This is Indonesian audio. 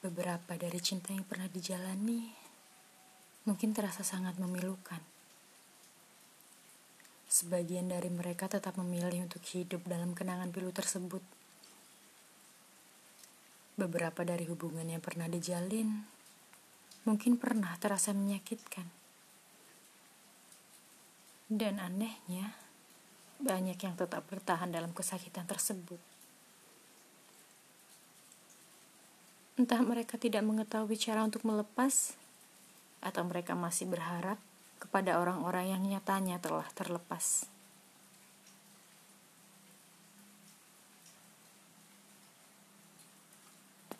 Beberapa dari cinta yang pernah dijalani mungkin terasa sangat memilukan. Sebagian dari mereka tetap memilih untuk hidup dalam kenangan pilu tersebut. Beberapa dari hubungan yang pernah dijalin mungkin pernah terasa menyakitkan. Dan anehnya, banyak yang tetap bertahan dalam kesakitan tersebut. Entah mereka tidak mengetahui cara untuk melepas, atau mereka masih berharap kepada orang-orang yang nyatanya telah terlepas.